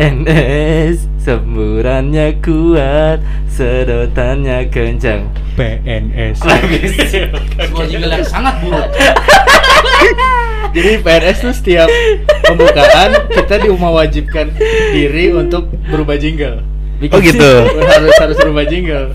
PNS semburannya kuat sedotannya kencang PNS Sebuah jingle yang sangat buruk. jadi PNS tuh setiap pembukaan kita di mewajibkan diri untuk berubah jingle Bikin- Oh gitu. harus harus berubah jingle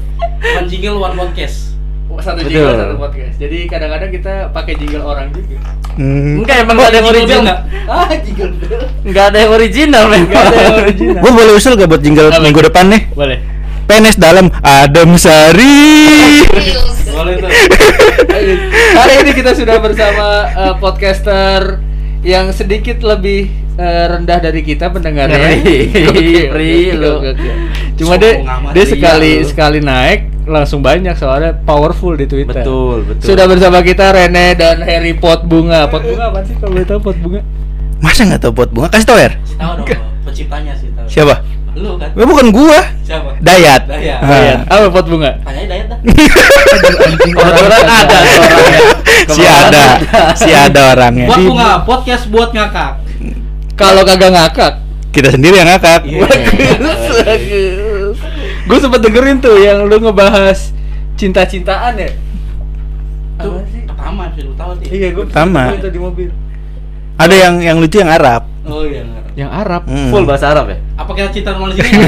One jingle one podcast. satu Betul. jingle satu podcast jadi kadang-kadang kita pakai jingle orang juga. Enggak emang nggak ada yang original nggak? ah jingle bell Nggak ada yang original memang ada yang original. Gue boleh usul gak buat jingle Apa? minggu depan nih? boleh PNS dalam Adem Sari. Boleh tuh. hari ini kita sudah bersama eh, podcaster yang sedikit lebih eh, rendah dari kita pendengarnya. Ngeri. Cuma dia dia sekali sekali naik langsung banyak soalnya powerful di Twitter. betul betul Sudah bersama kita Rene dan Harry Pot Bunga. Pot Bunga apa sih kalau boleh tahu Pot Bunga? Masa nggak tahu pot bunga? Kasih tau Er. Si tahu dong penciptanya sih tahu. Siapa? Lu kan? Eh, bukan gua. Siapa? Dayat. Dayat. Ah. Dayat. Apa Pot Bunga? Tanyanya Dayat dah. Kebetulan ada orangnya. si ada, si ada orangnya. Buat bunga, podcast buat ngakak. Kalau kagak ngakak. Kita sendiri yang ngakak. Iya. Gue sempet dengerin tuh yang lu ngebahas cinta-cintaan ya. Itu pertama sih lu tahu sih. Iya, gue Pertama. itu di mobil. Ada yang yang lucu yang Arab. Oh iya. ngerti. Yang Arab. Hmm. full bahasa Arab ya Apa kita cinta normal di sini?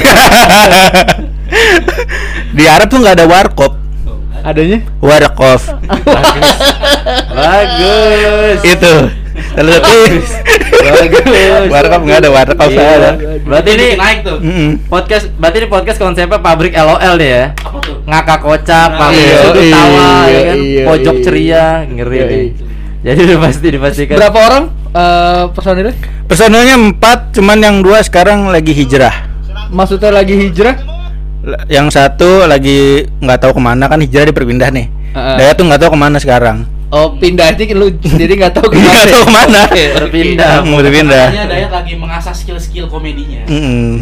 Di Arab tuh nggak ada warkop. Oh? Adanya? Warkop. bagus bagus Itu. Salah satu. Warkop nggak ada warkop Iya. ada. berarti ini naik tuh. Podcast berarti ini podcast konsepnya pabrik LOL nih ya Apa tuh? ngakak kocak, Nah, pabrik iya, sudut iya, tawa, ya kan? iya, pojok iya. ceria, ngeri nih. Jadi udah pasti dipastikan. Berapa orang eh, personilnya? Personelnya empat, cuman yang dua sekarang lagi hijrah. Maksudnya lagi hijrah? L- Yang satu lagi nggak tahu ke mana kan hijrah dipindah nih. Heeh. Daya tuh nggak tahu ke mana sekarang. Oh, pindah aja lu sendiri nggak tahu ke mana. Nggak tahu ke mana. Oke. Berpindah. Mau berpindah. Katanya Dayat lagi mengasah skill-skill komedinya. Mm-mm.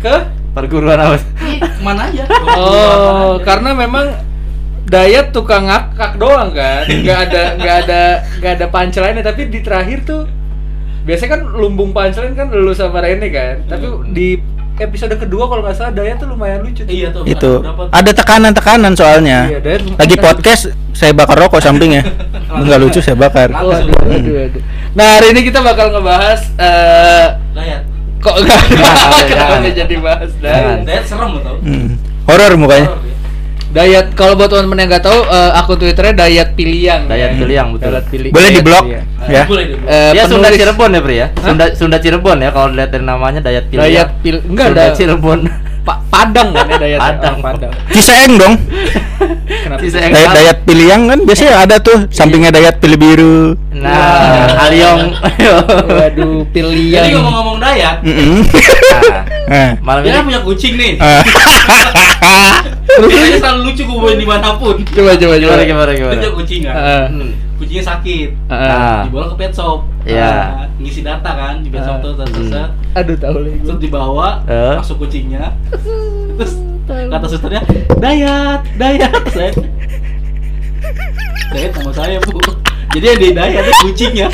Ke? Perguruan apa? Ke mana aja? Oh, karena memang Dayat tukang ngakak doang kan, nggak ada nggak ada nggak ada punchline tapi di terakhir tuh biasanya kan lumbung punchline kan lu sama Rene kan, tapi Iya, bener. di episode kedua kalau nggak salah Dayat tuh lumayan lucu. tuh. Iya tuh. Itu ada tekanan-tekanan soalnya. Iya, Dayat Lagi podcast saya bakar rokok sampingnya. Nggak lucu saya bakar. Langsung. Waduh, waduh, waduh. Nah hari ini kita bakal ngebahas eh Dayat. kok nggak Jangan, kenapa jadi bahas. Dayat? Dayat serem lo tau. Mm. Horor mukanya. Horor dia. Dayat kalau buat teman-teman yang nggak tahu eh, akun twitternya Dayat Piliang. Dayat ya. Piliang, betul. Dayat Pili- Boleh Dayat di-blok? Piliang. Ya. Boleh boleh. Eh, Dia Sunda penulis- Cirebon ya, Pri ya? Hah? Sunda Sunda Cirebon ya kalau lihat dari namanya Dayat Piliang. Dayat Pil enggak Sunda ada Cirebon. Pa- Padang kan ya Dayat Padang. Oh, Padang. Ciseeng dong. Kenapa? Yang Dayat, dayat piliang kan biasanya ada tuh sampingnya dayat pilih biru. Nah, Aliong. Waduh, Jadi Piliang. ngomong-ngomong Dayat, Mm-mm. Nah, Eh. malam ini punya kucing nih. Terus dia selalu lucu gue bawain di mana pun. Coba coba coba. gimana gimana gimana? punya kucing kan. Heeh. Hmm. Kucingnya sakit. Heeh. Ah. Dibawa ke pet shop. Iya. Ah, ngisi data kan di pet shop tuh set, Hmm. set. Aduh tahu lagi. Terus dibawa, Eh. masuk kucingnya. Terus kata susternya, "Dayat, Dayat." Saya Dayat nama saya, Bu. Jadi yang di Dayat itu kucingnya.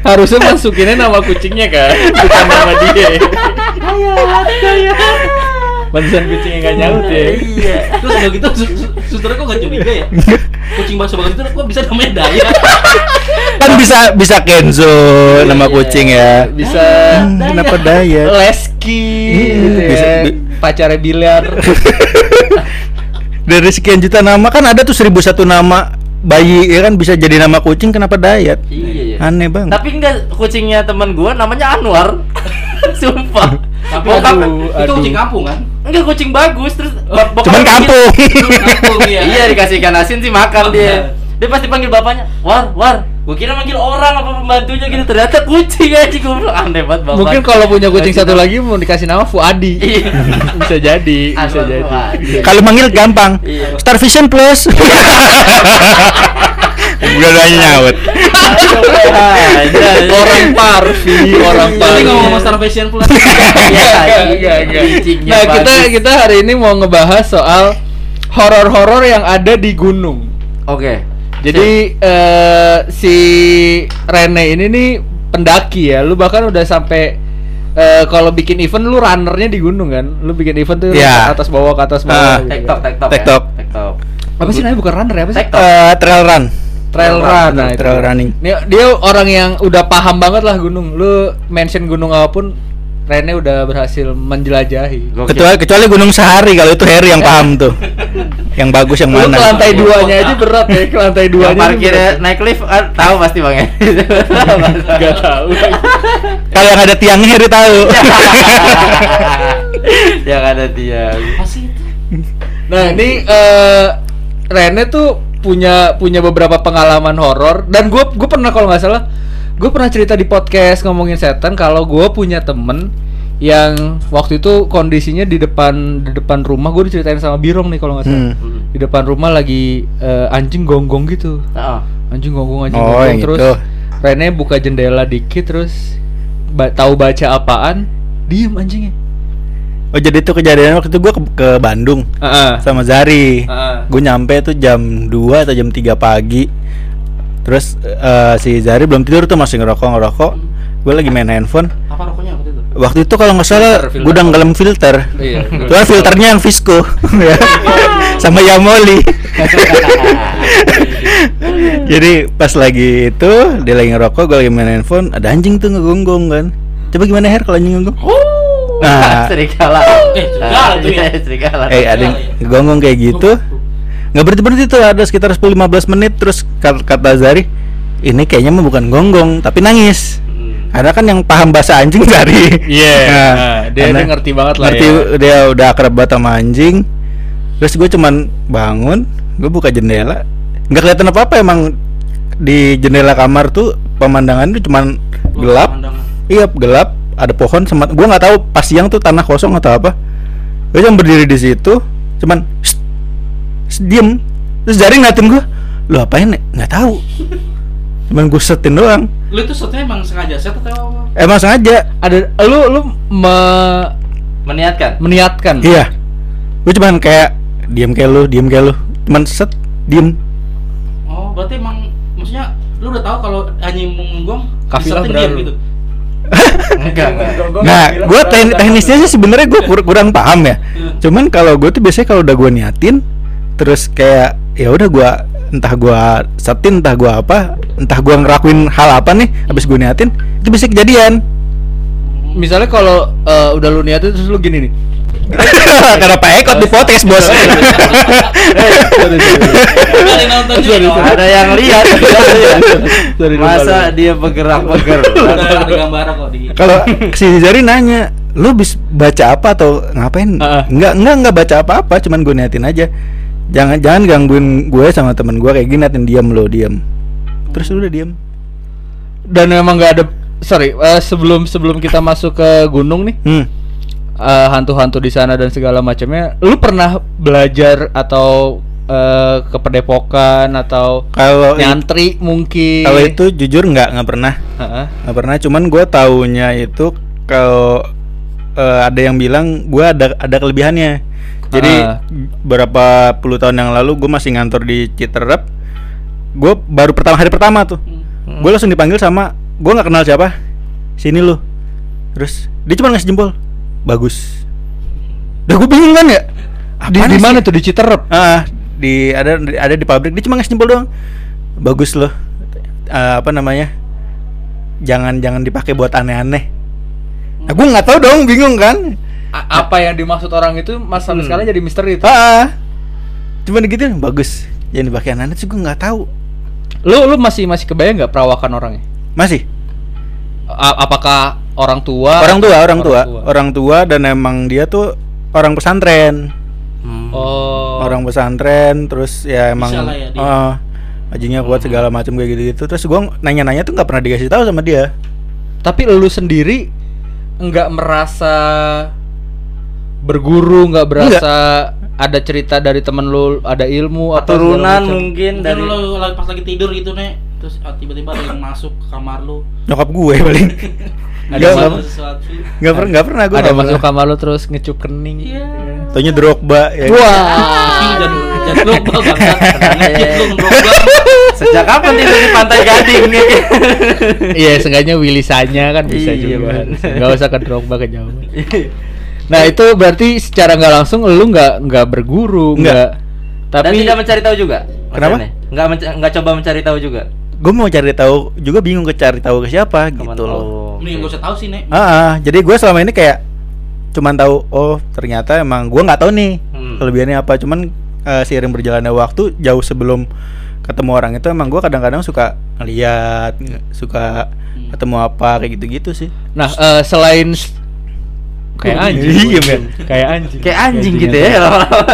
Harusnya masukinnya nama kucingnya kan, bukan nama dia. Dayat, Dayat. Pantesan kucingnya nggak nyaut ya. Iya. Terus udah gitu su- su- susternya kok gak curiga ya? Kucing bakso banget itu kok bisa namanya Dayat? kan bisa bisa Kenzo nama Iya. kucing ya. Bisa Hmm, kenapa dayat? Leski Hmm, gitu bisa- ya. bi- Pacarnya biliar. Dari sekian juta nama kan ada tuh seribu satu nama bayi ya kan bisa jadi nama kucing kenapa dayat? Iya, iya. Aneh banget. Tapi enggak kucingnya teman gua namanya Anwar. Sumpah. Tapi Bokap- aduh, itu aduh. kucing kampung kan? enggak kucing bagus terus bap- bokap Cuman kampung. Kampung iya. Iya dikasih ikan asin sih makan Oh, dia. iya. Dia pasti panggil bapaknya, "War, War." Gua kira manggil orang apa pembantunya gitu, ternyata kucing aja gua bilang aneh banget bapak. Mungkin kalau punya kucing satu lagi mau dikasih nama Fuadi. Iya. bisa jadi, bisa Anwar jadi. Kalau manggil gampang. Iya. Star Vision Plus. Udah nanya nyaut. orang parvi, orang Tadi parvi. ngomong Star Fashion Plus. Iya, Nah, kita kita hari ini mau ngebahas soal horor-horor yang ada di gunung. Oke. Jadi eh, si Rene ini nih pendaki ya. Lu bahkan udah sampai eh, kalau bikin event lu runnernya di gunung kan? Lu bikin event tuh ke atas bawah ke atas Ah. bawah. gitu Tektok, kan. tektok, Tektok. ya. Tektok. Apa sih namanya bukan runner ya? Apa sih? Eh, trail run. Trail run. Nah, itu. Trail running. Dia, dia orang yang udah paham banget lah gunung. Lu mention gunung apa pun, Rene udah berhasil menjelajahi. Gokil. Kecuali kecuali Gunung Sahari kalau itu Harry yang paham tuh. yang bagus yang Lu ke mana? lantai duanya aja berat ya, ke lantai Yang duanya. aja parkirnya naik lift kan tahu pasti bang ya. Gak tahu. Kalau yang ada tiangnya Harry tahu. yang ada tiang. Apa sih itu? Nah ini eh Rene tuh punya punya beberapa pengalaman horor dan gue gue pernah kalau nggak salah gue pernah cerita di podcast ngomongin setan kalau gue punya temen yang waktu itu kondisinya di depan di depan rumah gue diceritain sama Birong nih kalau nggak salah Hmm. di depan rumah lagi eh, anjing gonggong gitu Heeh. anjing gonggong anjing Oh, gonggong terus itu. Rene buka jendela dikit terus ba- tahu baca apaan diem anjingnya Oh jadi itu kejadian waktu itu gue ke, ke Bandung Heeh. sama Zari. Heeh. Gue nyampe tuh jam 2 atau jam 3 pagi. Terus eh, si Zari belum tidur tuh masih ngerokok ngerokok. Gue lagi main handphone. Apa rokoknya waktu itu? Waktu itu kalau nggak salah Filter, filter. gudang galam filter. Iya. Tuh filternya yang Visco ya. sama Yamoli. Jadi pas lagi itu dia lagi ngerokok, gue lagi main handphone, ada anjing tuh ngegonggong kan. Coba gimana Her kalau anjing ngegonggong? Nah, serigala. Eh, serigala tuh ya. Iya, serigala. eh ada yang ngegonggong kayak gitu. Nggak berhenti berhenti tuh ada sekitar 10-15 menit terus kata, Zari, ini kayaknya mah bukan gonggong tapi nangis. Hmm. Ada kan yang paham bahasa anjing Zari. Iya, nah, dia- karena dia ngerti banget lah ngerti, ya. Dia udah akrab banget sama anjing. Terus gue cuman bangun, gue buka jendela, nggak kelihatan apa apa emang di jendela kamar tuh pemandangan tuh cuman gelap. Iya gelap, ada pohon sama gue nggak tahu pas siang tuh tanah kosong atau apa. Gue cuma berdiri di situ, cuman "Shh, shh," diem. Terus Zari ngeliatin gue, lu apain? Nek?" Nggak tahu. Cuman gue setin doang. Lu itu setnya emang sengaja set atau apa? Emang sengaja. ada lu lu me- Meniatkan. meniatkan Iya. Gue cuman kayak diem kayak lu, diem kayak lu. Cuman set, diem. Oh, berarti emang maksudnya lu udah tahu kalau anjing menggong Kafilah disetin berlalu. diam gitu. Enggak, enggak. Nah, gue teknisnya sih sebenarnya gue kurang paham ya. Cuman kalau gue tuh biasanya kalau udah gue niatin, terus kayak ya udah gue entah gue setin, entah gue apa, entah gue ngelakuin hal apa nih, habis gue niatin, itu bisa kejadian. misalnya kalau eh, udah lu niatin terus lu gini nih Karena Pak Ekot di podcast bos. Ada yang lihat. Masa dia bergerak bergerak. Udah ada gambar kok di. Kalau si Zari nanya, lu bis baca apa atau ngapain? Heeh. Enggak, enggak, enggak baca apa-apa, cuman gue niatin aja. Jangan jangan gangguin gue sama temen gue kayak gini, niatin diam lo, diam. Terus udah diam. dan memang nggak ada sorry eh, sebelum sebelum kita masuk ke gunung nih Hmm. eh, hantu-hantu di sana dan segala macamnya lu pernah belajar atau eh, ke pedepokan atau Kalau nyantri mungkin kalau itu jujur nggak nggak pernah, Heeh. nggak pernah. Cuman gue taunya itu kalau eh, ada yang bilang gue ada ada kelebihannya. Jadi Ah. berapa puluh tahun yang lalu gue masih ngantor di Citerep. Gue baru pertama hari pertama tuh. Hmm. Gue langsung dipanggil sama gue nggak kenal siapa. Sini lu. Terus dia cuma ngasih jempol. Bagus. Udah gue bingung kan ya. di, Apaan di mana tuh di Citerep Ah, di ada ada di pabrik dia cuma ngasih jempol doang. Bagus loh. Eh, apa namanya? Jangan jangan dipakai buat aneh-aneh. Nah, gue nggak tahu dong, bingung kan? A- apa yang dimaksud orang itu mas sampai Hmm. sekarang jadi misteri itu Ah, cuma digituin bagus. Jangan dipakai aneh-aneh sih gue nggak tahu. lu lu masih masih kebayang nggak perawakan orangnya Masih A- apakah orang tua orang tua, orang tua, orang tua dan emang dia tuh orang pesantren. Hmm. oh Orang pesantren terus ya emang Bisa lah ya dia. ah, ajinya kuat segala macam kayak gitu-gitu. Terus gua nanya-nanya tuh nggak pernah dikasih tahu sama dia. tapi lu sendiri nggak merasa berguru nggak berasa ada cerita dari temen lu ada ilmu segala Turunan macam? mungkin Dari lu lagi- pas lagi tidur gitu nih, terus ah, tiba-tiba ada yang masuk ke kamar lu. Nyokap gue paling. Ada Nggak, nggak- sesuatu. nggak pernah, nggak pernah gue. ada masuk kamar lu terus ngecup kening Iya. Taunya Drogba ya. wah. Sejak kapan tidur di pantai Gading ya? Iya, seenggaknya Willisanya kan bisa Iya, juga. Enggak usah ke Drogba ke jauh. Nah, itu berarti secara nggak langsung lu nggak nggak berguru, Nggak. nggak Dan tapi tidak mencari tahu juga. Kenapa? Nggak nggak coba mencari tahu juga. gue mau cari tahu juga bingung ke cari tahu ke siapa Teman- gitu loh oh, Mending oke. gak usah tahu sih, Nek. Ah, ah, jadi gue selama ini kayak cuman tahu oh ternyata emang gue nggak tahu nih Hmm. kelebihannya apa cuman eh, seiring berjalannya waktu jauh sebelum ketemu orang itu emang gue kadang-kadang suka ngeliat suka Hmm. ketemu apa kayak gitu-gitu sih nah eh, selain kayak Oh, anjing. iya, men. kayak anjing. Kayak anjing gitu ya lama-lama.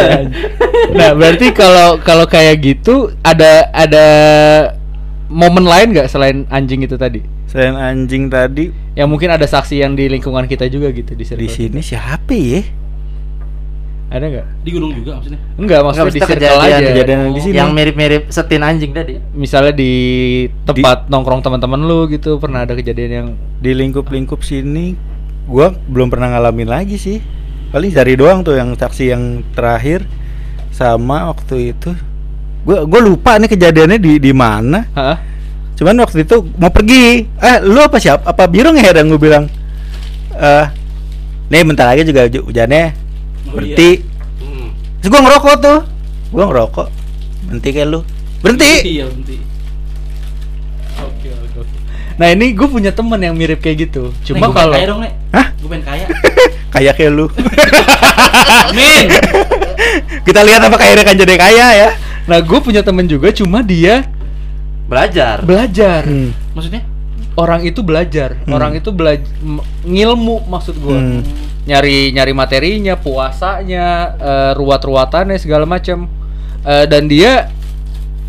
Nah, berarti kalau kalau kayak gitu ada ada momen lain nggak selain anjing itu tadi? selain anjing tadi Ya mungkin ada saksi yang di lingkungan kita juga gitu di di sini siapa ya Ada nggak? Di gunung juga maksudnya. Enggak, maksudnya di circle kejadian- aja. kejadian yang di sini. Yang mirip-mirip setin anjing tadi. Misalnya di tempat nongkrong teman-teman lu gitu, pernah ada kejadian yang di lingkup-lingkup sini gue belum pernah ngalamin lagi sih. Paling dari doang tuh yang saksi yang terakhir sama waktu itu. Gue gue lupa nih kejadiannya di di mana. Hah? cuman waktu itu mau pergi. Eh lu apa siap? Apa birong ya dan gue bilang eh nih bentar lagi juga huj- hujannya Oh, berhenti. Hmm. terus gue ngerokok tuh. Gue ngerokok. Berhenti kayak lu. Berhenti. Iya, berhenti. Nah, ini gue punya temen yang mirip kayak gitu. Cuma kalau kaya dong, Nek. Hah? Gue pengen kaya. kayak kayak lu Amin. kita lihat apa kayaknya kan jadi kaya ya Nah, gue punya temen juga, cuma dia Belajar. belajar. Hmm. Maksudnya? Orang itu belajar. Hmm. Orang itu belajar ngilmu maksud gue. Hmm. Nyari nyari materinya, puasanya, eh, ruwat-ruwatannya segala macam. Eh, dan dia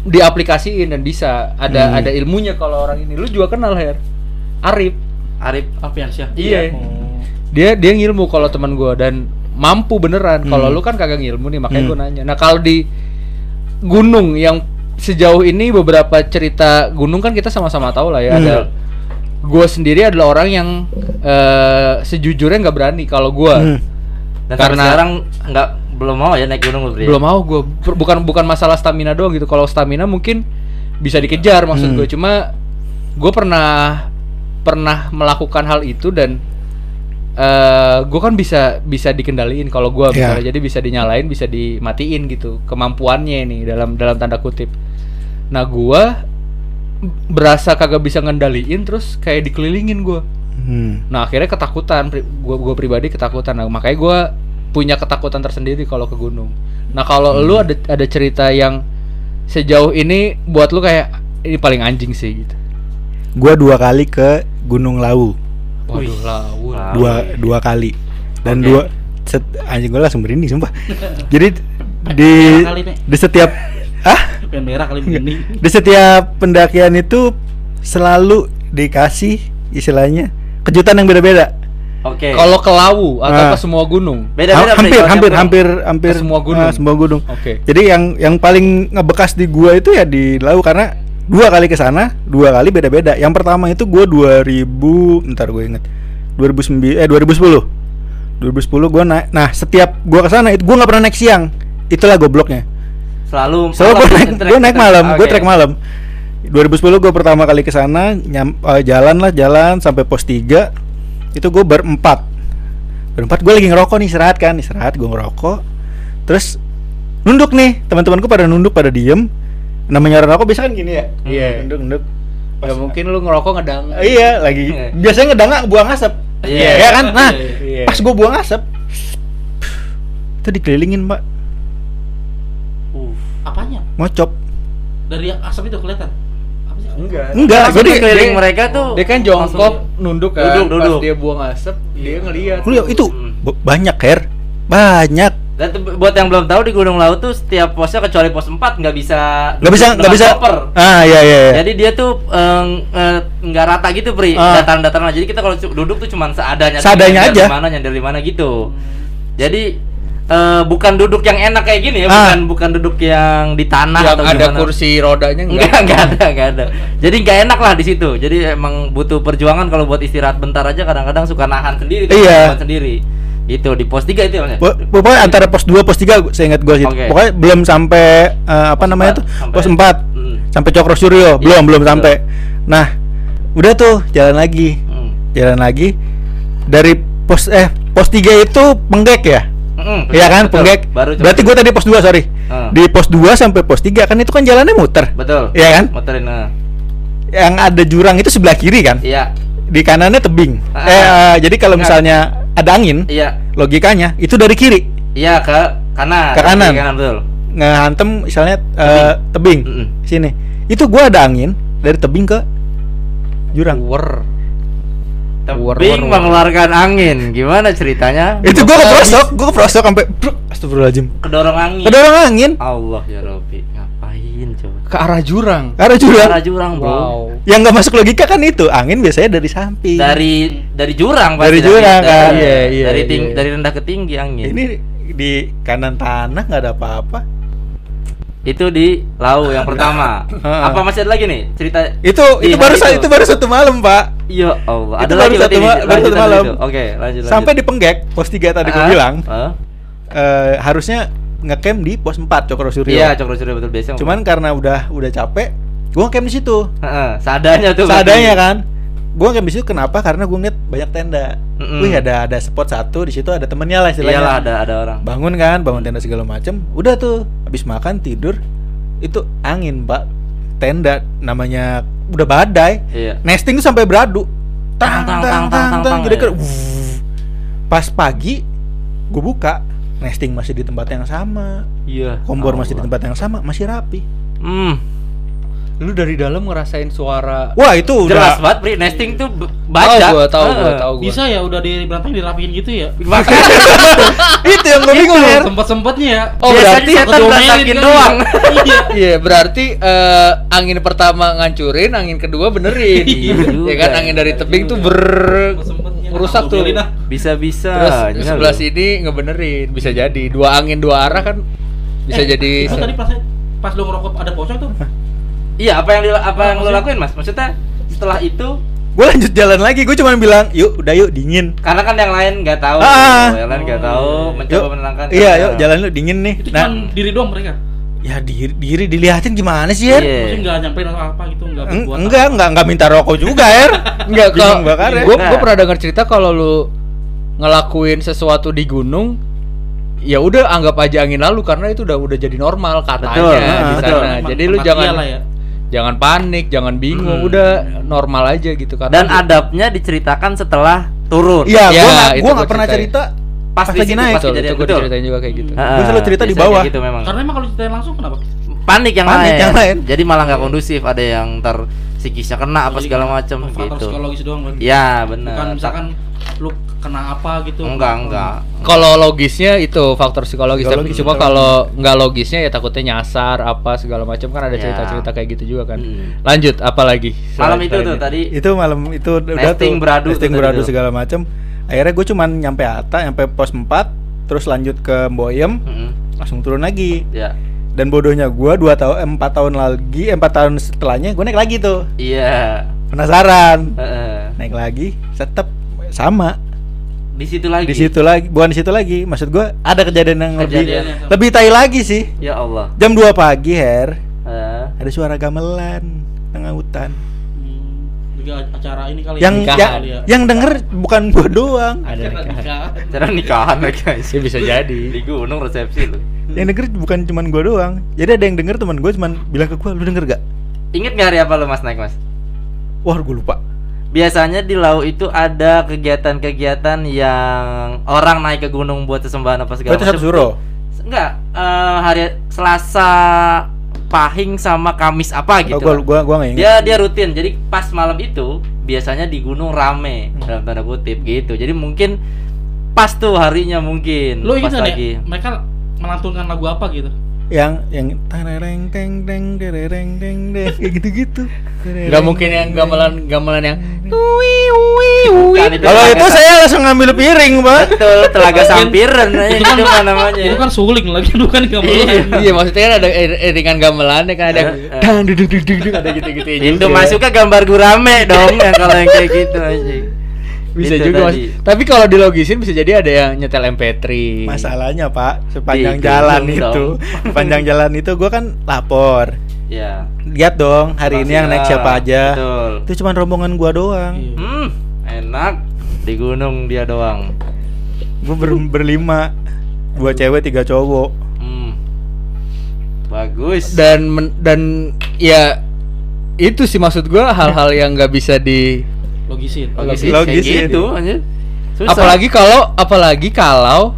diaplikasiin dan bisa ada Hmm. ada ilmunya kalau orang ini. Lu juga kenal Her. Arif. Arif Apiansyah. Iya. Oh. Dia dia ngilmu kalau teman gua dan mampu beneran. Kalau Hmm. lu kan kagak ngilmu nih, makanya Hmm. gua nanya. Nah, kalau di gunung yang sejauh ini beberapa cerita gunung kan kita sama-sama tahu lah ya Hmm. ada gue sendiri adalah orang yang eh, sejujurnya nggak berani kalau gua Hmm. Dan Karena- sekarang nggak belum mau ya naik gunung lu, Bri? belum mau gue bukan bukan masalah stamina doang gitu kalau stamina mungkin bisa dikejar maksud Hmm. gue cuma gue pernah pernah melakukan hal itu dan eh gue kan bisa bisa dikendaliin kalau gue Ya. misalnya jadi bisa dinyalain bisa dimatiin gitu kemampuannya ini dalam dalam tanda kutip nah gue berasa kagak bisa ngendaliin terus kayak dikelilingin gue Hmm. Nah akhirnya ketakutan, gua gua pribadi ketakutan. Nah, makanya gua punya ketakutan tersendiri kalau ke gunung. Nah kalau lu ada ada cerita yang sejauh ini buat lu kayak ini paling anjing sih gitu. Gua dua kali ke Gunung Lawu. Waduh lawu. Dua dua kali. Dan Oke. dua set, anjing gue langsung merinding sumpah. Jadi di di setiap ah merah kali di setiap pendakian itu selalu dikasih istilahnya kejutan yang beda-beda. Oke. Kalau ke lawu atau Ah. ke semua gunung. beda-beda Ha- hampir hampir hampir hampir Ke semua gunung. ah, semua gunung. Oke. Jadi yang yang paling ngebekas di gua itu ya di Lawu karena dua kali ke sana, dua kali beda-beda. Yang pertama itu gua 2000, ntar gue inget. 2009 eh 2010. 2010 gua naik. Nah, setiap gua ke sana itu gua nggak pernah naik siang. Itulah gobloknya. Selalu Soalnya gua naik trek- gua naik malam, gua Oke. trek malam. 2010 gua pertama kali ke sana, nyam, eh, jalan lah jalan sampai pos 3. Itu gua berempat. Berempat gue lagi ngerokok nih istirahat kan, istirahat gue ngerokok. Terus nunduk nih, teman-temanku pada nunduk pada diem. Namanya orang rokok biasa kan gini ya. Iya. Nunduk nunduk. Ya mungkin lu ngerokok ngedang. Iya, lagi Iya. biasanya ngedanga buang asap. Iya. Ya kan? Nah, Iya. pas gue buang asap itu dikelilingin, Mbak. Uh. Apanya? Ngocop. Dari asap itu kelihatan. Enggak. Enggak, Langsung jadi keliling dia- mereka tuh Dia kan jongkok, nunduk kan. Duduk, Pas duduk. dia buang asap, dia ngeliat. Lu lihat, itu Hmm. banyak, Her. Banyak. Dan buat yang belum tahu di Gunung Laut tuh setiap posnya kecuali pos 4 nggak bisa Nggak bisa, nggak bisa. koper. Ah, iya iya iya. Jadi dia tuh eh, nggak rata gitu, Pri. Ah. Dataran-dataran. Jadi kita kalau duduk tuh cuman seadanya. Seadanya aja. Di mana nyender di mana gitu. Jadi eh, bukan duduk yang enak kayak gini ya, Ah. bukan bukan duduk yang di tanah yang atau ada gimana. kursi rodanya Enggak, enggak. enggak ada, enggak ada. Jadi enggak enak lah di situ. Jadi emang butuh perjuangan kalau buat istirahat bentar aja kadang-kadang suka nahan sendiri Iya. nahan sendiri. Itu di pos 3 itu ya, ya? Po- Pokoknya antara pos 2 pos 3 saya ingat gua sih. Oke. Pokoknya belum sampai eh, apa Pos namanya empat, tuh? sampai- Pos 4. Hmm. sampai Cokro Suryo belum belum betul. sampai nah udah tuh jalan lagi Hmm. jalan lagi dari pos eh pos 3 itu penggek ya Mm-mm, Iya kan betul. Baru coba- berarti gue tadi pos 2 sorry Ah. di pos 2 sampai pos 3 kan itu kan jalannya muter Betul. Iya kan Muterin. nah. yang ada jurang itu sebelah kiri kan Iya. di kanannya tebing Ah. eh eh, jadi kalau misalnya ada angin Iya. logikanya itu dari kiri Iya ke kanan. Ke kanan. Ke kanan betul. ngehantem misalnya eh, tebing Mm-mm. sini itu gua ada angin dari tebing ke jurang. War, Tebing mengeluarkan angin. Gimana ceritanya? itu gua ke Bakal prosok gua ke prosok sampai astagfirullahaladzim Kedorong angin. kedorong angin Allah ya Robi, ngapain coba? Ke arah jurang. arah jurang Arah jurang, Bro. Wow. yang nggak masuk logika kan itu angin biasanya dari samping Dari dari jurang Dari jurang, kan? Dari, Iya, iya, dari ting- iya. dari rendah ke tinggi angin. ini di kanan tanah nggak ada apa-apa Itu di Lau yang pertama. Apa masih ada lagi nih cerita? itu itu baru sa- itu baru satu malam pak Ya Allah, Itu ada baru lagi satu ma- baru lanjutan satu malam. itu. Oke, lanjut. sampai di penggek pos 3 tadi gua Ah, bilang ah. eh, harusnya ngecamp di pos 4 Cokro Suryo Iya, Cokro Suryo betul biasa. cuman karena udah udah capek gua ngecamp di situ Heeh, seadanya tuh. seadanya kan gua ngecamp di situ kenapa karena gua ngeliat banyak tenda Mm-mm. wih ada ada spot satu di situ ada temennya lah istilahnya Iyalah ada ada orang. bangun kan bangun tenda segala macem udah tuh habis makan tidur itu angin pak tenda namanya udah badai Iya. nesting tuh sampai beradu Tang, tang, tang, tang, tang, tang, kira-kira, ya. wuh. pas pagi gue buka nesting masih di tempat yang sama Iya. kompor masih di tempat yang sama masih rapi Hmm. Lu dari dalam ngerasain suara wah itu Jelas udah banget, Pri. Nesting tuh baca. gua, tahu gua, Heeh. tahu gua. Bisa ya udah di berantakin dirapiin gitu ya. Itu yang gue bingung Her. Sempet-sempetnya ya. Oh, biasanya berarti setan berantakin kan. doang. Iya. Iya, berarti eh, angin pertama ngancurin, angin kedua benerin. Iya ya kan angin dari tebing tuh ber merusak tuh. Ah. Bisa-bisa. Terus Ini sebelah sini ngebenerin, bisa jadi dua angin dua arah kan bisa Eh, jadi Itu tadi pas pas lu ngerokok ada pocong tuh. Iya, apa yang di, apa Apa yang lo lakuin, Mas? Maksudnya setelah itu gue lanjut jalan lagi gue cuma bilang yuk udah yuk dingin karena kan yang lain nggak tahu, Ah. yang lain nggak Oh, tahu, iya. mencoba yuk menenangkan. iya karena- yuk jalan lu dingin nih Itu nah cuma diri doang mereka. ya diri diri dilihatin gimana sih Her? Iya. Maksudnya enggak nyampein atau apa gitu, enggak Eng- berbuat enggak apa. enggak enggak minta rokok juga Her Enggak, kalau bakar ya. gue Nah. pernah dengar cerita kalau lu ngelakuin sesuatu di gunung ya udah anggap aja angin lalu karena itu udah udah jadi normal katanya Betul, di ah, sana. Jadi lu jangan ya. Jangan panik, jangan bingung, Hmm. udah normal aja gitu karena Dan adabnya diceritakan setelah turun. Iya, Ya, gua gua nggak pernah cerita Pas lagi naik. pas betul, itu gue diceritain juga kayak gitu. Heeh, Gua selalu cerita di bawah. gitu memang. Karena emang kalau ceritain langsung kenapa? panik yang Panik lain. yang lain. Jadi malah nggak kondusif, ada yang ntar psikisnya kena apa segala macam Faktor gitu. psikologis doang berarti. Ya, benar. Bukan misalkan lu kena apa gitu. enggak, enggak. Kalau logisnya itu faktor psikologis, tapi cuma kalau nggak logisnya ya takutnya nyasar apa segala macam kan ada Ya. cerita-cerita kayak gitu juga kan. Hmm. Lanjut apa lagi? Malam itu tuh tadi Itu malam itu udah Nesting tuh beradu nesting beradu segala macam. Akhirnya gue cuman nyampe Ata, nyampe pos 4, terus lanjut ke Boyem, Mm-mm. langsung turun lagi. Ya. Dan bodohnya gua 2 tahun 4 tahun lagi, 4 tahun setelahnya gue naik lagi tuh. Iya. Penasaran. Heeh. Naik lagi, tetap sama. Di situ lagi. Di situ lagi, bukan di situ lagi. Maksud gua ada kejadian yang lebih Kejadian yang sama. lebih tai lagi sih. Ya Allah. Jam 2 pagi, Her. Heeh. Ada suara gamelan tengah hutan. Hmm, juga acara ini kali Yang ya. Yang, kali ya. yang denger bukan gua doang. Ada Acara nikahan. nikahan. Cara nikahan lagi guys. Ya bisa jadi. Di gunung resepsi lu. Yang denger bukan cuman gua doang. Jadi ada yang denger teman gua cuman bilang ke gua, "Lu denger gak?" Ingat nggak hari apa lu Mas naik Mas? Wah, gua lupa. Biasanya di Lau itu ada kegiatan-kegiatan yang orang naik ke gunung buat sesembahan apa segala satu suro. Enggak, eh, hari Selasa Pahing sama Kamis apa gitu. Oh, gua gua gua enggak ingat. Dia dia rutin. Jadi pas malam itu biasanya di gunung rame Hmm. dalam tanda kutip gitu. Jadi mungkin pas tuh harinya mungkin. Lu ingat pas lagi. ya? Mereka melantunkan lagu apa gitu? Yang yang tarereng teng teng derereng teng deng kayak gitu-gitu. Nggak mungkin yang gamelan gamelan yang Bukan, itu Kalau telaga itu saya langsung ngambil piring, Pak. betul telaga sampiran itu itu kan namanya. Itu kan suling lagi bukan gamelan. Iya maksudnya kan ada ir- iringan gamelannya kan ada Eh, eh. dang duduk duduk ada gitu-gitu Itu masuknya gambar gurame dong yang kalau yang kayak gitu aja. Bisa Itu juga mas. tadi. Tapi kalau dilogisin bisa jadi ada yang nyetel MP3. Masalahnya, Pak, sepanjang Di jalan itu, sepanjang jalan itu gua kan lapor. Ya. lihat dong hari ini yang naik siapa aja Betul. itu cuma rombongan gua doang Iya. Hmm, enak di gunung dia doang. gua ber- berlima dua cewek tiga cowok Hmm. Bagus. dan men- dan ya itu sih maksud gua hal-hal yang nggak bisa di Logisin. Logisin, Logis kayak gitu anjir. Susah. apalagi kalau apalagi kalau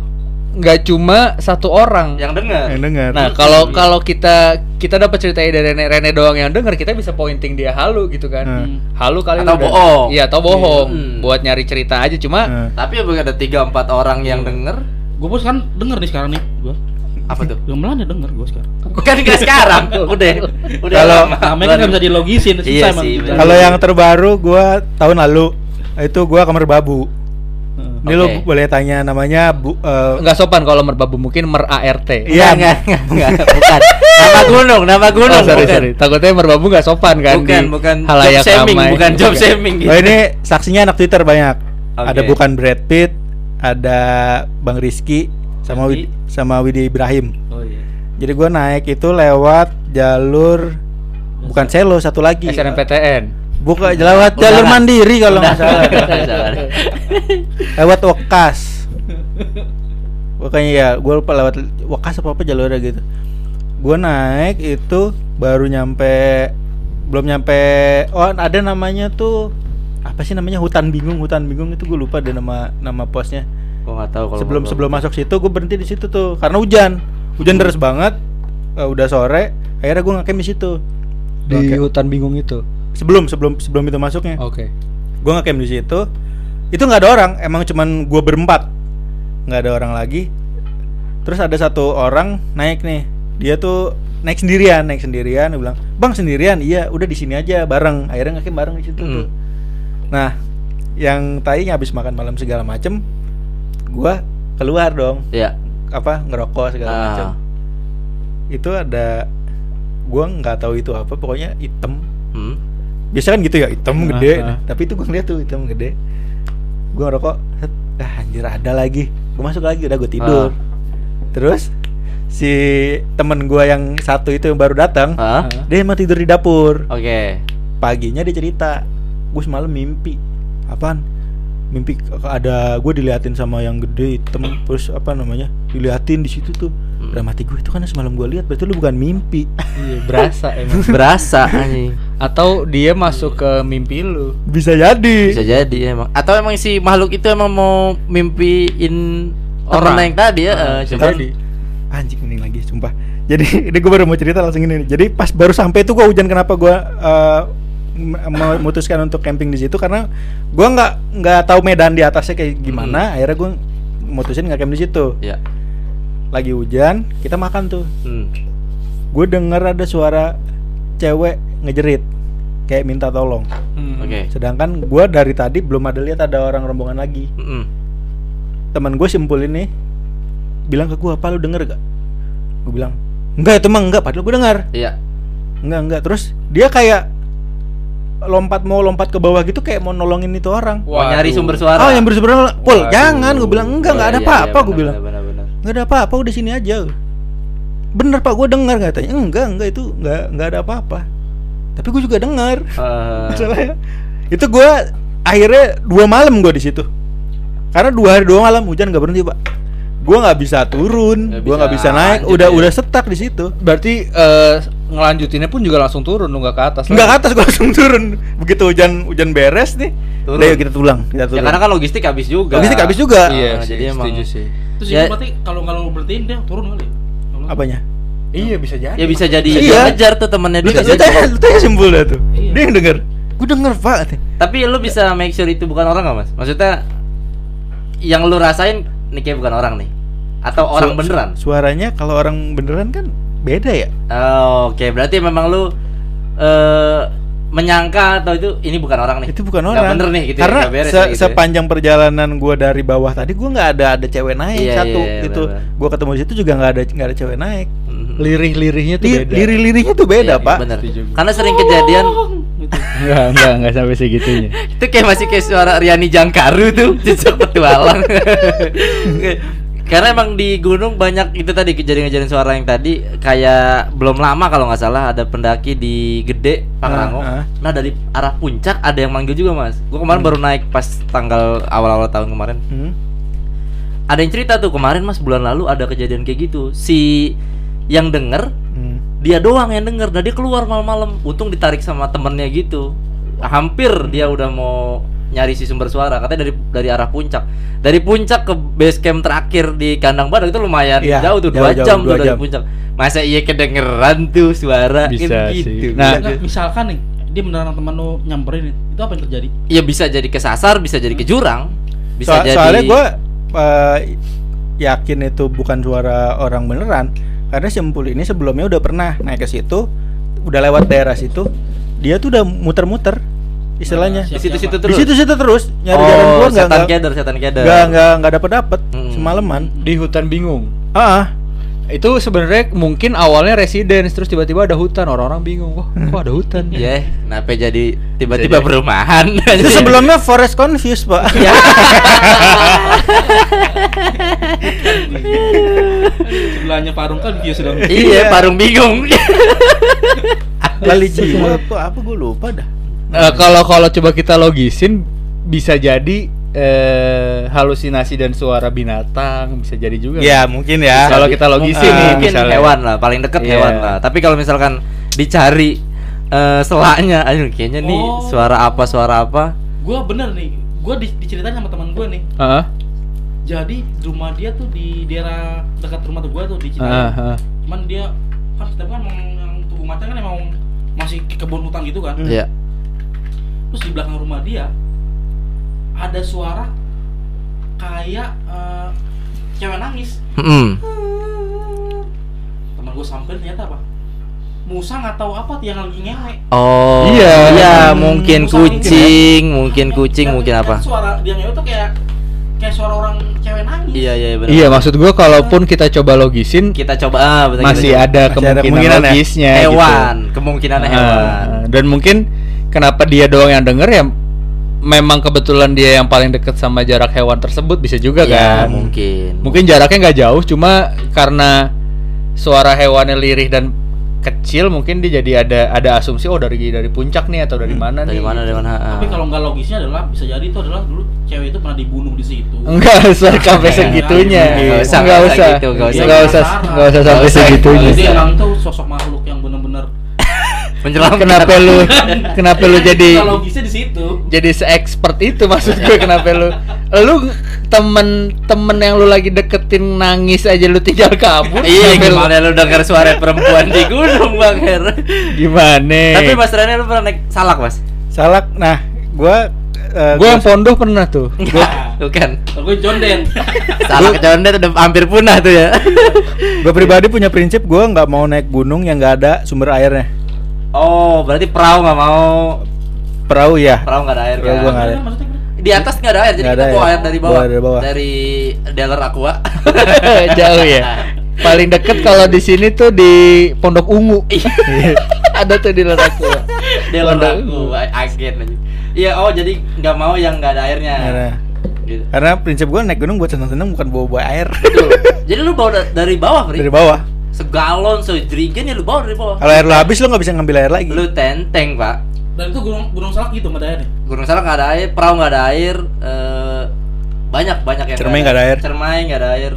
nggak cuma satu orang yang dengar. yang dengar Nah, kalau kalau kita kita dapat ceritanya dari Rene, Rene doang yang denger, kita bisa pointing dia halu gitu kan. Hmm. Halu kali Atau bohong. Iya, atau bohong. Hmm. Buat nyari cerita aja cuma Nah. Tapi ya ada tiga empat orang yang denger. Gue bos kan denger nih sekarang nih. Gue. Apa tuh? Gamelan ya denger gue sekarang. Kan enggak sekarang. Udah. Udah. Kalau-. Namanya kan nggak bisa dilogisin. Susah Iya emang. sih, benar. kalau yang terbaru gua tahun lalu itu gua kamar babu Heeh. ini lo Oke. boleh tanya namanya bu eh, nggak sopan kalau merbabu mungkin mer ART. Iya. Enggak, enggak. Bukan. Nama gunung, nama gunung. Oh, sorry, bukan. sorry. Takutnya merbabu nggak sopan kan Bukan, di bukan job halayak shaming, ramai. bukan job shaming gitu. oh ini saksinya anak Twitter banyak Oke. ada bukan Brad Pitt ada Bang Rizky sama. Wid, sama Widi Ibrahim Oh iya. jadi gua naik itu lewat jalur bukan selo satu lagi SNMPTN. bukan lewat jalur mandiri kalau nggak salah lewat Wekas Pokoknya ya, gue lupa lewat Wekas apa apa jalurnya gitu. Gue naik itu baru nyampe, belum nyampe. Oh ada namanya tuh apa sih namanya hutan bingung, hutan bingung itu gue lupa deh nama nama posnya. Gua nggak tahu kalau sebelum sebelum masuk situ gue berhenti di situ tuh. Karena hujan, hujan deras banget. eh, udah sore, akhirnya gue ngecamp di situ. Di Oke. hutan bingung itu. Sebelum sebelum sebelum itu masuknya. Oke. gue ngecamp di situ. Itu nggak ada orang. Emang cuman gue berempat. Nggak ada orang lagi. Terus ada satu orang naik nih. Dia tuh naik sendirian naik sendirian. Dia bilang bang sendirian? Iya udah di sini aja bareng. Akhirnya ngecamp bareng di situ tuh. Hmm. nah yang tadi habis makan malam segala macem gue keluar dong Iya. apa ngerokok segala Ah. macem itu ada gue nggak tahu itu apa pokoknya hitam Hmm. biasa kan gitu ya hitam Ah, gede ah. tapi itu gue ngeliat tuh hitam gede gue ngerokok ah anjir ada lagi gue masuk lagi udah gue tidur Ah. terus si temen gue yang satu itu yang baru datang Hah? dia emang tidur di dapur Oke. paginya dia cerita gue semalam mimpi apaan mimpi ada gue diliatin sama yang gede hitam terus apa namanya diliatin di situ tuh Hmm. udah mati gue itu kan semalam gue lihat berarti lu bukan mimpi Iya, berasa emang. Berasa anjing. Atau dia masuk ke mimpi lu. bisa jadi Bisa jadi emang. Atau emang si makhluk itu emang mau mimpiin orang Teman. yang tadi ya, jadi. anjing mending lagi sumpah jadi ini gue baru mau cerita langsung ini jadi pas baru sampai itu gue hujan kenapa gue eh, m- memutuskan untuk camping di situ karena gue nggak nggak tahu medan di atasnya kayak gimana akhirnya gue mutusin nggak camp di situ ya. lagi hujan kita makan tuh Hmm. gue denger ada suara cewek ngejerit kayak minta tolong Hmm. Oke. sedangkan gue dari tadi belum ada lihat ada orang rombongan lagi Mm-mm. teman gue simpul ini bilang ke gue apa lu denger gak gue bilang enggak itu mah enggak padahal gue dengar Iya. enggak enggak terus dia kayak lompat mau lompat ke bawah gitu kayak mau nolongin itu orang. Mau nyari sumber suara. oh yang bersebelahan pul Waduh. jangan gue bilang enggak enggak Oh, ada iya, apa-apa iya, gue bilang. benar, benar, benar. nggak ada apa-apa udah sini aja. Bener pak gue dengar katanya. Enggak enggak itu enggak enggak ada apa-apa. Tapi gue juga dengar. Masalahnya itu gue akhirnya dua malam gue di situ. Karena dua hari dua malam hujan nggak berhenti pak gue nggak bisa turun gue nggak bisa bisa naik udah ya. udah stuck di situ Berarti eh, ngelanjutinnya pun juga langsung turun, nggak ke atas. nggak ke atas gue langsung turun begitu hujan hujan beres nih Turun. udah yuk kita tulang kita ya turun karena kan logistik habis juga. Logistik habis juga. Iya, Ah, sih, jadi emang setuju sih. Terus Ya. berarti kalau kalau berhentiin dia turun kali. ya? Apanya Iya, bisa jadi. ya bisa jadi Iya. ngejar tuh temennya dia. lu tanya lu tanya simpul dah tuh Iya. dia yang denger gue denger pak Tapi lu bisa make sure itu bukan orang gak mas? Maksudnya yang lu rasain nih kayak bukan orang nih atau orang Su- beneran? su- suaranya kalau orang beneran kan beda ya Oh, Oke, berarti memang lu eh menyangka atau itu ini bukan orang nih. itu bukan orang bener nih gitu ya, karena nggak beres se- ya gitu ya. sepanjang perjalanan gua dari bawah tadi gua nggak ada ada cewek naik Iya, satu iya, iya, gitu gua ketemu di situ juga nggak ada nggak ada cewek naik Mhm. Lirih-lirihnya tuh Li- beda. lirih-lirihnya tuh beda Iya, pak bener. Setuju gua. Karena sering kejadian Gitu. Enggak, enggak, enggak sampai segitunya. itu kayak masih kayak suara Riani Jangkaru tuh jejak petualang Karena emang di gunung banyak itu tadi kejadian-kejadian suara yang tadi kayak belum lama kalau nggak salah ada pendaki di Gede Pangrango. Ah, ah. Nah dari arah puncak ada yang manggil juga mas. Gue kemarin baru naik pas tanggal awal-awal tahun kemarin. Hmm. Ada yang cerita tuh kemarin mas bulan lalu ada kejadian kayak gitu. Si yang denger Hmm. dia doang yang denger. Dan dia keluar malam-malam. Untung ditarik sama temennya gitu. Hampir dia udah mau nyari si sumber suara katanya dari dari arah puncak dari puncak ke base camp terakhir di kandang badak itu lumayan Iya, jauh tuh dua jauh, jam dua tuh dari jam. puncak masa iya kedengeran tuh suara Bisa Kan sih. gitu Nah, Enggak, misalkan nih dia beneran teman lu nyamperin itu apa yang terjadi? ya bisa jadi kesasar bisa jadi ke jurang bisa So- jadi Soalnya gue yakin itu bukan suara orang beneran karena si Empul ini sebelumnya udah pernah naik ke situ, udah lewat daerah situ, dia tuh udah muter-muter istilahnya. Nah, di situ-situ Di terus situ-situ terus nyari jalan oh keluar nggak setan keder setan keder nggak nggak nggak dapet dapet Hmm. semalaman. Di hutan bingung. Ah, ah. Itu sebenarnya mungkin awalnya residence terus tiba-tiba ada hutan, orang-orang bingung. Wah, kok ada hutan? ya kenapa jadi tiba-tiba jadi. perumahan itu sebelumnya Forest Confused pak. ya Sebelahnya Parung kan dia sudah iya parung bingung Kali jiwa apa apa gue lupa dah. Eh, kalau kalau coba kita logisin bisa jadi eh, halusinasi dan suara binatang bisa jadi juga. Ya mungkin ya. Kalau kita logisin nih mungkin misalnya. hewan lah paling deket Iya. hewan lah tapi kalau misalkan dicari eh selaknya aduh kayaknya nih Oh. suara apa suara apa Gua bener nih, gua di, diceritain sama teman gua nih. Heeh. Jadi rumah dia tuh di daerah dekat rumah tuh gua tuh di Citayam. Heeh, heeh. Cuman dia kan setiap kan emang yang tubuh macan kan emang masih ke kebun hutan gitu kan. Hmm. Iya Terus di belakang rumah dia ada suara kayak eh, cewek nangis. Mm-mm. Teman gua samperin ternyata apa? Musa nggak tahu apa yang lagi ngewe. oh Iya. iya Hmm, mungkin musa kucing mungkin kucing Dan- mungkin dan apa Suara dia ngewe tuh kayak kayak suara orang cewek nangis. iya iya benar Iya, maksud gua kalaupun kita coba logisin kita coba ah, betul, masih kita coba. ada Masih ada kemungkinan kemungkinan ya? logisnya hewan gitu. kemungkinan Ah, hewan dan mungkin kenapa dia doang yang denger ya memang kebetulan dia yang paling deket sama jarak hewan tersebut bisa juga ya kan? mungkin. Mungkin jaraknya nggak jauh cuma karena suara hewannya lirih dan kecil mungkin dia jadi ada ada asumsi oh dari dari puncak nih atau dari mana dari nih? mana dari mana ah. Tapi kalau nggak logisnya adalah bisa jadi itu adalah dulu cewek itu pernah dibunuh di situ. enggak usah sampai segitunya Nggak usah, enggak nggak usah usah gitu, nggak usah. enggak usah enggak usah sampai segitunya. Jadi emang tuh sosok makhluk menyelamkan kenapa lu kenapa lu jadi Bisa logisnya di situ. jadi se-expert itu maksud gue kenapa lu lu temen temen yang lu lagi deketin nangis aja lu tinggal kabur iya gimana lu dengar suara perempuan di gunung bang Her gimana tapi mas Rani lu pernah naik salak mas Salak. Nah, gue gue yang pondoh pernah tuh bukan Kalau gue John Den. salak condet udah hampir punah tuh ya gue pribadi punya prinsip gue nggak mau naik gunung yang nggak ada sumber airnya. Oh berarti perahu nggak mau Perahu ya. perahu nggak ada air Perahu kan gua nggak ada. Di atas nggak ada air jadi Nggak kita ada bawa air. air dari Bawa bawah dari bawah. dari dealer aqua jauh ya paling deket kalau di sini tuh di Pondok Ungu ada tuh di Leraku dealer Pondok aqua agen aja iya oh jadi nggak mau yang nggak ada airnya ada. gitu. Karena prinsip gue naik gunung buat seneng-seneng bukan bawa-bawa air Betul. jadi lu bawa da- dari bawah Fri? dari bawah. Segalon sejerigen ya lu bawa dari bawah Kalau air lo habis lo nggak bisa ngambil air lagi. lu tenteng pak Dan itu gunung gunung salak gitu nggak ada airnya. Gunung Salak nggak ada air, perahu nggak ada air, eh, banyak banyak yang Cermai nggak ada air. Cermai nggak ada air,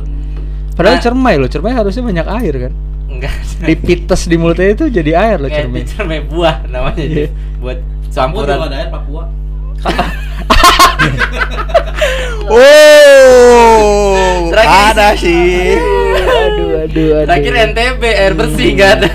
padahal Nah. cermai loh cermai harusnya banyak air kan enggak. dipites di mulutnya itu jadi air loh Kayak cermai di cermai buah namanya Iya. itu buat Papua campuran. nggak ada air Papua. Oh, Terakhir ada sih. aduh aduh aduh. Terakhir NTB air bersih nggak ada.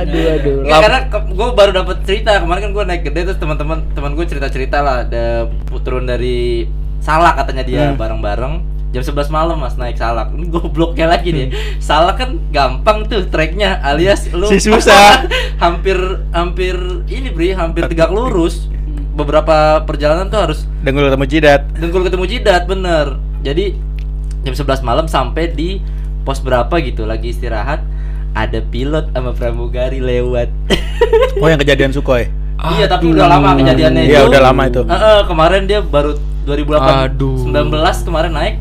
aduh aduh. Nggak, karena gue baru dapat cerita. Kemarin kan gue naik gede terus teman-teman teman gue cerita cerita lah. Ada turun dari Salak katanya dia Hmm. bareng-bareng. Jam 11 malam mas naik Salak. Ini gobloknya lagi nih. Salak kan gampang tuh treknya alias lu Si susah. hampir hampir ini bri hampir tegak lurus. Beberapa perjalanan tuh harus Dengkul ketemu jidat. dengkul ketemu jidat bener. Jadi jam 11 malam sampai di pos berapa gitu lagi istirahat ada pilot sama pramugari lewat Oh yang kejadian Sukhoi. iya tapi udah lama kejadiannya Iya, itu udah lama itu. Heeh, kemarin dia baru 2008 Aduh. 19 kemarin naik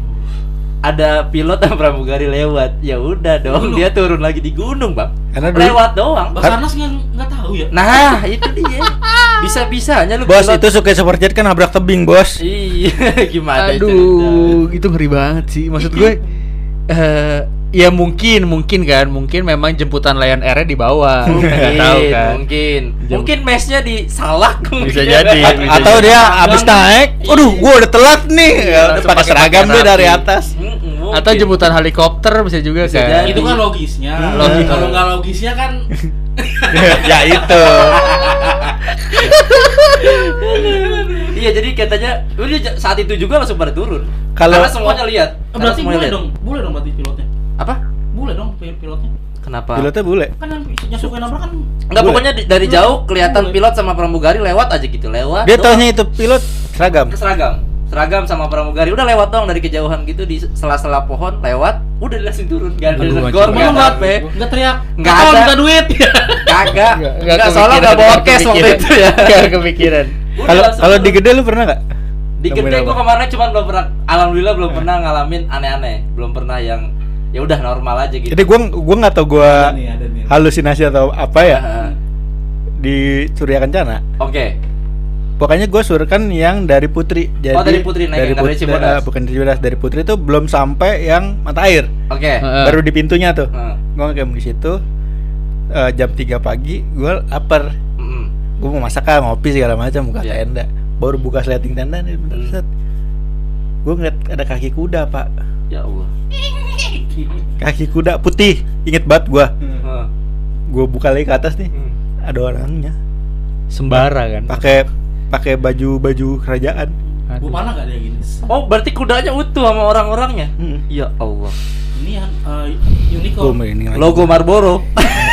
ada pilot dan pramugari lewat. Ya udah dong, Gunung. dia turun lagi di gunung, Bang. Karena dulu- lewat doang. Basarnas nggak nggak tahu ya. Nah, itu dia. Bisa-bisanya lu Bos pilot- itu suka superjet kan nabrak tebing bos. Iya, gimana itu? Aduh, itu ngeri banget sih. Maksud gue eh ya mungkin mungkin kan, mungkin memang jemputan Lion Air di bawah. Mungkin, tahu kan. mungkin. Jam- Mungkin mesnya di salak Bisa mungkin. jadi. A- bisa atau jadi. dia abis naik, aduh gua udah telat nih. Iya, Ya, pakai seragam deh dari atas. Mungkin. Atau jemputan helikopter bisa juga Bisa kan. jadi. Itu kan logisnya. Logis. Kalau nggak logisnya kan ya itu. Iya, jadi katanya udah saat itu juga langsung pada turun. Kalau- Karena semuanya lihat. Berarti boleh lihat. dong. Boleh dong berarti pilotnya. Apa? Boleh dong pil- pilotnya. Kenapa? Pilotnya bule. Kan yang nyasukin nabrak kan Enggak, pokoknya dari jauh kelihatan Boleh. pilot sama pramugari lewat aja gitu, lewat. Dia taunya itu pilot seragam. seragam. Seragam sama pramugari udah lewat dong dari kejauhan gitu di sela-sela pohon lewat, udah langsung turun. Gak ada gak nggak apa. nggak teriak. Nggak "Kakak, ada. minta duit. Kagak. Nggak- Enggak soalnya enggak bawa cash waktu itu ya. Gak kepikiran. Kalau kalau di gede lu pernah nggak? Di gede gua kemarin cuma belum pernah alhamdulillah belum pernah ngalamin aneh-aneh. Belum pernah yang ya udah normal aja gitu. Jadi gua gua nggak tau gua Ada nih, ada nih. halusinasi atau apa ya Heeh. di Surya Kencana. Oke. Pokoknya gue surkan yang dari Putri. Jadi Oh, dari Putri, naik yang dari Put- Cibodas. eh, bukan dari Cibodas, dari Putri itu belum sampai yang mata air. Oke. Heeh. Baru di pintunya tuh. Heeh. Gue ngecamp di situ eh, jam 3 pagi, gue lapar. Mm-mm. Gue mau masak kan, ngopi segala macam, buka Iya. tenda. Baru buka sleting tenda nih, bentar set. Gue ngeliat ada kaki kuda, Pak. Ya Allah. Kaki kuda putih. Inget banget gua. Gue buka lagi ke atas nih, Hmm. ada orangnya. Sembara kan. Pakai pakai baju-baju kerajaan. Bu mana nggak ada gini? Oh, berarti kudanya utuh sama orang-orangnya. Hmm. Ya Allah. Ini yang uh, unicorn. Logo Marlboro.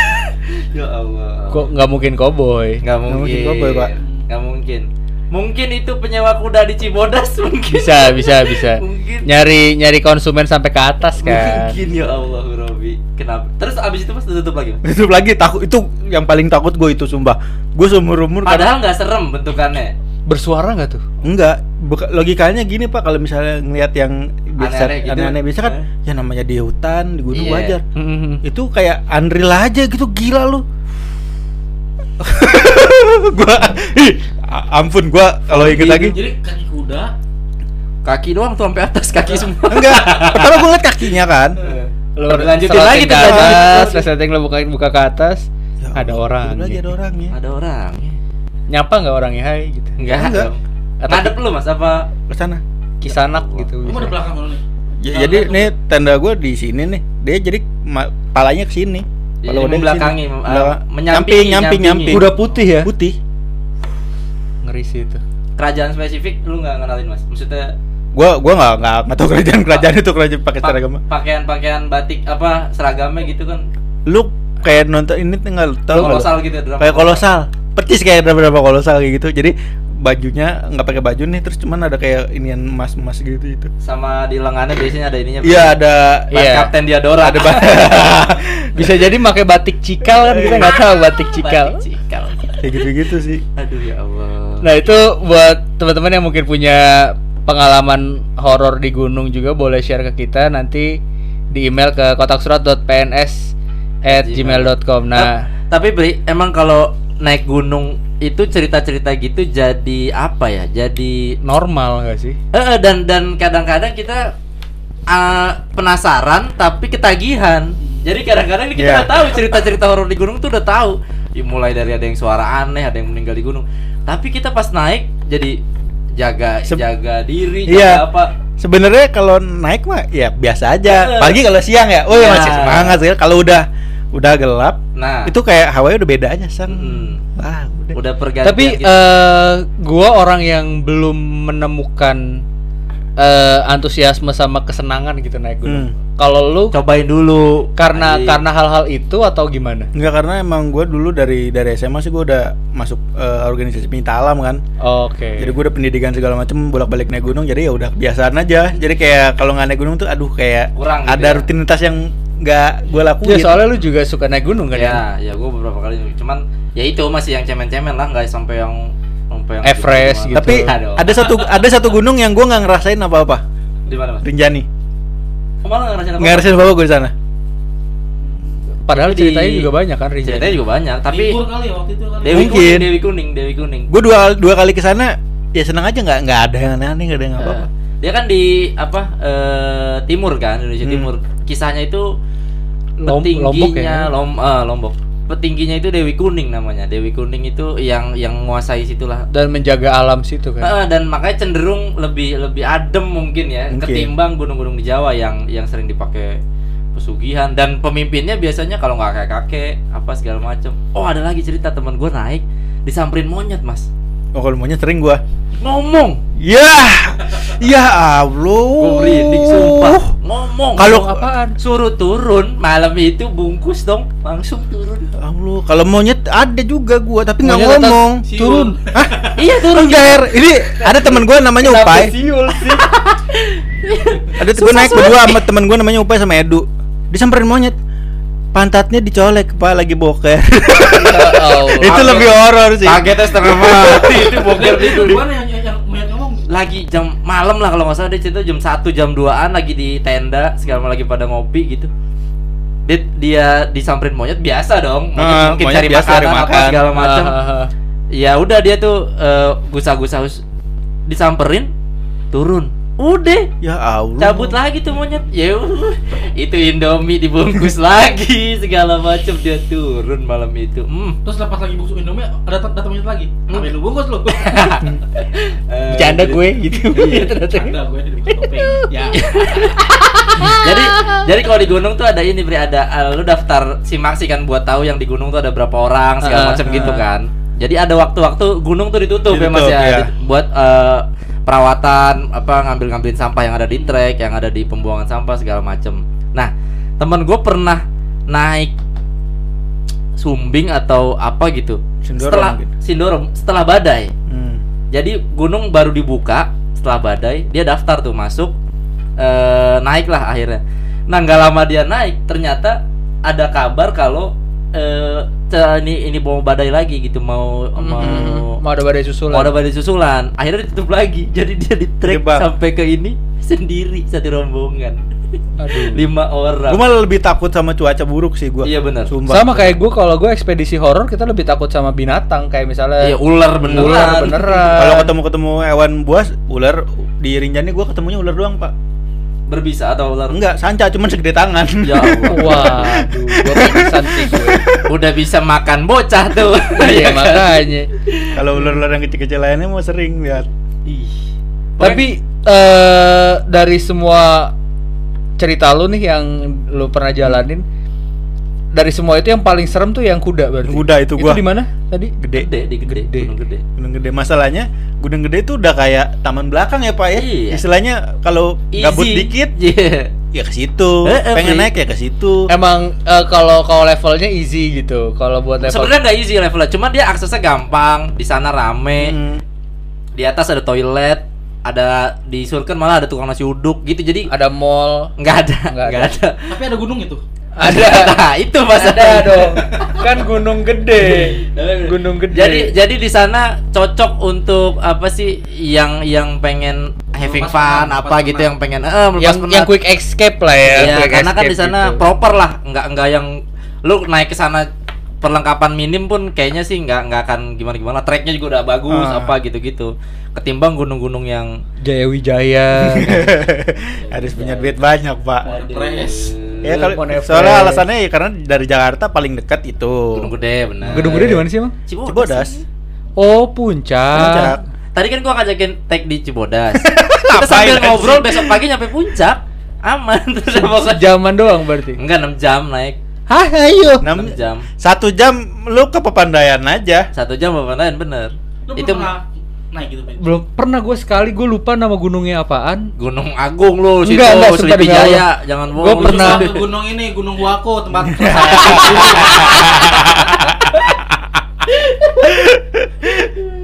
ya Allah. Kok nggak mungkin koboi? Nggak mungkin. mungkin cowboy, Pak. Nggak mungkin. Mungkin itu penyewa kuda di Cibodas mungkin. Bisa, bisa, bisa. Mungkin. Nyari nyari konsumen sampai ke atas kan. Mungkin ya Allah, Robi. Kenapa? Terus abis itu pas tutup lagi. Mas? Itu lagi takut itu yang paling takut gue itu sumpah. Gue seumur umur Padahal nggak serem bentukannya. Bersuara nggak tuh? enggak. Buka, logikanya gini pak kalau misalnya ngelihat yang biasa Aneh-aneh gitu. aneh-aneh biasa kan Eh. ya namanya di hutan di gunung Iya. wajar. Hmm. Itu kayak Unreal aja gitu gila lu. gua ih, ampun gua kalau inget lagi Jadi kaki kuda. Kaki doang tuh sampai atas kaki semua. enggak pertama gua ngeliat kakinya kan Lo Lanjutin lagi ke tuh, atas, resleting lo buka buka ke atas. Ya ada orang. lagi ada orangnya Ada orang. Nyapa nggak orangnya hai gitu. Enggak. Enggak. Ngadep lu Mas apa? ke sana Kisanak gitu. Kamu ada belakang mana nih? Ya, Nah, jadi nih tenda gua di sini nih dia jadi palanya ke sini Kalau udah membelakangi, di sini. uh, Belakang. menyampingi, nyamping nyamping Kuda putih ya? putih Ngeri sih itu. Kerajaan spesifik lu nggak kenalin Mas? Maksudnya gua gua nggak nggak nggak tahu kerajaan kerajaan itu kerajaan pakai pa- seragam pakaian-pakaian batik apa seragamnya gitu kan? lu kayak nonton ini tinggal tahu kolosal gitu drama kayak kolosal percis kayak drama-drama kolosal kayak gitu jadi bajunya nggak pakai baju nih terus cuman ada kayak inian emas emas gitu itu sama di lengannya biasanya ada ininya iya ada Iya. Kapten Diadora. Ada Bisa jadi pakai batik cikal kan kita nggak tahu batik cikal. Batik cikal. kayak gitu gitu sih. Aduh ya Allah. Nah itu buat teman-teman yang mungkin punya pengalaman horor di gunung juga boleh share ke kita. Nanti di email ke kotaksurat.pns at gmail.com Nah tapi Bri emang kalau naik gunung itu cerita-cerita gitu jadi apa ya jadi normal gak sih? Eh, dan dan kadang-kadang kita uh, penasaran tapi ketagihan. Jadi kadang-kadang kita Iya. udah tahu cerita-cerita horor di gunung tuh udah tahu. Ya, mulai dari ada yang suara aneh, ada yang meninggal di gunung. Tapi kita pas naik jadi jaga Seb- jaga diri, Iya. jaga apa. sebenarnya kalau naik mah ya biasa aja pagi kalau siang ya oh Iya. masih semangat sih kalau udah udah gelap Nah, itu kayak hawanya udah beda aja sang Mm-mm. wah udah udah pergantian Tapi gitu. eh gua orang yang belum menemukan eh, antusiasme sama kesenangan gitu naik gunung. Hmm. Kalau lu cobain dulu karena Anjing. karena hal-hal itu atau gimana? Enggak karena emang gue dulu dari dari SMA sih gue udah masuk eh, organisasi pencinta alam kan Oke. Jadi gue udah pendidikan segala macem bolak-balik naik gunung jadi ya udah kebiasaan aja. Jadi kayak kalau nggak naik gunung tuh aduh kayak Kurang gitu ada ya. rutinitas yang nggak gue lakuin. Ya soalnya lu juga suka naik gunung kan ya? ya, ya gue beberapa kali cuman ya itu masih yang cemen-cemen lah, nggak sampai yang sampai yang Everest gitu. gitu. Tapi Aduh. ada satu ada satu gunung yang gue nggak ngerasain apa-apa. di mana mas? Rinjani. Oh, malah nggak ngerasain apa? Nggak ngerasain apa gue di sana. Padahal Di- ceritanya juga banyak kan Rinjani. Ceritanya juga banyak, tapi Libur kali ya waktu itu kali. Dewi Mungkin. kuning, Dewi kuning, Dewi kuning. Gue dua dua kali ke sana ya senang aja nggak nggak ada yang aneh-aneh nggak ada yang apa apa. Dia kan di apa eh, timur kan Indonesia Hmm. Timur. Kisahnya itu Lom- petingginya Lombok ya? Lom, eh, Lombok. Petingginya itu Dewi Kuning namanya. Dewi Kuning itu yang yang menguasai situlah. Dan menjaga alam situ kan. Eh, dan makanya cenderung lebih lebih adem mungkin ya Mungkin. ketimbang gunung-gunung di Jawa yang yang sering dipakai pesugihan dan pemimpinnya biasanya kalau nggak kayak kakek apa segala macem. Oh ada lagi cerita teman gue naik disamperin monyet mas Oh kalau maunya sering gue. ngomong Ya, ya Allah. gue merinding sumpah ngomong Kalau- apaan suruh turun malam itu bungkus dong langsung turun Ya Allah, kalau monyet ada juga gua tapi nggak ngomong. Siul. Turun. Hah? iya turun Enggak. Ini ada teman gua namanya Upai. siul sih? Ada gue naik berdua sama teman gua namanya Upai sama Edu. Disamperin monyet. Pantatnya dicolek kepala lagi boker. Itu lebih horor sih. kagetnya setengah mati. itu boker itu mana yang yang ngomong? lagi jam malam lah kalau nggak salah dia cerita jam 1 jam 2an lagi di tenda segala lagi pada ngopi gitu. Dia, dia disamperin monyet biasa dong. Monyet Ah, mungkin monyet cari biasa makanan cari apa makan. segala macam. Ah, ya udah dia tuh eh, gusa-gusa us- disamperin turun udah Ya Allah. cabut lagi tuh monyet ya itu Indomie dibungkus lagi segala macam dia turun malam itu hmm. Terus lepas lagi bungkus Indomie ada datang monyet lagi. Ngapain lu bungkus lu? Eh, Bercanda jadi- gue gitu. Gue di bungkus topeng. Ya. jadi jadi kalau di gunung tuh ada ini Bre ada eh, lu daftar simak sih kan buat tahu yang di gunung tuh ada berapa orang segala Ah, macam gitu ah. kan jadi ada waktu-waktu gunung tuh ditutup, ya mas Ditutup, ya iya. Di- buat eh, perawatan apa ngambil-ngambilin sampah yang ada di trek yang ada di pembuangan sampah segala macam nah temen gue pernah naik sumbing atau apa gitu Sindoro setelah mungkin. Sindoro setelah badai Hmm. jadi gunung baru dibuka setelah badai, dia daftar tuh masuk eh naik lah akhirnya. Nah nggak lama dia naik, ternyata ada kabar kalau eh ce- ini ini mau badai lagi gitu mau mau Hmm, Mau ada badai susulan. mau ada badai susulan. Akhirnya ditutup lagi. Jadi dia di trek Jebak. sampai ke ini sendiri satu rombongan. Aduh. Lima orang. Gue malah lebih takut sama cuaca buruk sih gua. Iya benar. Sumpah. Sama kayak gue kalau gue ekspedisi horor kita lebih takut sama binatang kayak misalnya Iya ular beneran. ular beneran. Kalau ketemu-ketemu hewan buas, ular di Rinjani gua ketemunya ular doang, Pak. Berbisa atau ular? Enggak, sanca cuman segede tangan. Ya Allah. Waduh, gue pingsan sih gue. Udah bisa makan bocah tuh. Iya makanya. Kalau ular-ular yang kecil-kecil lainnya mau sering lihat. Ih. Tapi eh dari semua cerita lu nih yang lu pernah jalanin dari semua itu yang paling serem tuh yang kuda berarti. Kuda itu gua. Itu di mana tadi? Gede. gede di gede, Gede. gunung gede. Gunung gede masalahnya Gunung gede itu udah kayak taman belakang ya pak ya Iya. istilahnya kalau gabut dikit Iya. ya ke situ Eh, eh, pengen naik ya ke situ Emang eh, kalau kalau levelnya easy gitu. Kalau buat level Sebenarnya nggak easy levelnya, cuma dia aksesnya gampang, di sana rame, Hmm. di atas ada toilet, ada di Surken malah ada tukang nasi uduk gitu, jadi ada mall. nggak ada, Nggak nggak ada. ada. Tapi ada gunung itu. Ada. nah, itu mas Ada dong. Kan gunung gede. Gunung gede. Jadi jadi di sana cocok untuk apa sih yang yang pengen having fun penat, apa gitu penat. yang pengen eh yang yang quick escape lah ya. Quick karena kan di sana gitu. proper lah, nggak nggak yang lu naik ke sana perlengkapan minim pun kayaknya sih nggak nggak akan gimana gimana. Treknya juga udah bagus Ah. apa gitu gitu. Ketimbang gunung-gunung yang Jaya Wijaya. harus punya duit banyak pak Press. Ya kalau soalnya alasannya ya karena dari Jakarta paling dekat itu gunung gede benar. Gedung gede di mana sih, Bang? Cibodas. Cibodas Oh, puncak. Puncak. Tadi kan gua ngajakin tag di Cibodas. Kita sambil ngobrol anjing? besok pagi nyampe puncak. Aman. Sejaman doang berarti. Enggak 6 jam naik. Hah, ayo. 6 jam. satu jam lu ke Pepandayan aja Satu jam lain bener. Lu Itu pernah naik gitu, Pak? Belum pernah gue sekali gue lupa nama gunungnya apaan. Gunung Agung lu situ, Enggak, enggak, Allah. Jaya, jangan bohong. Gua lu. pernah. Ke gunung ini, Gunung Wako, tempat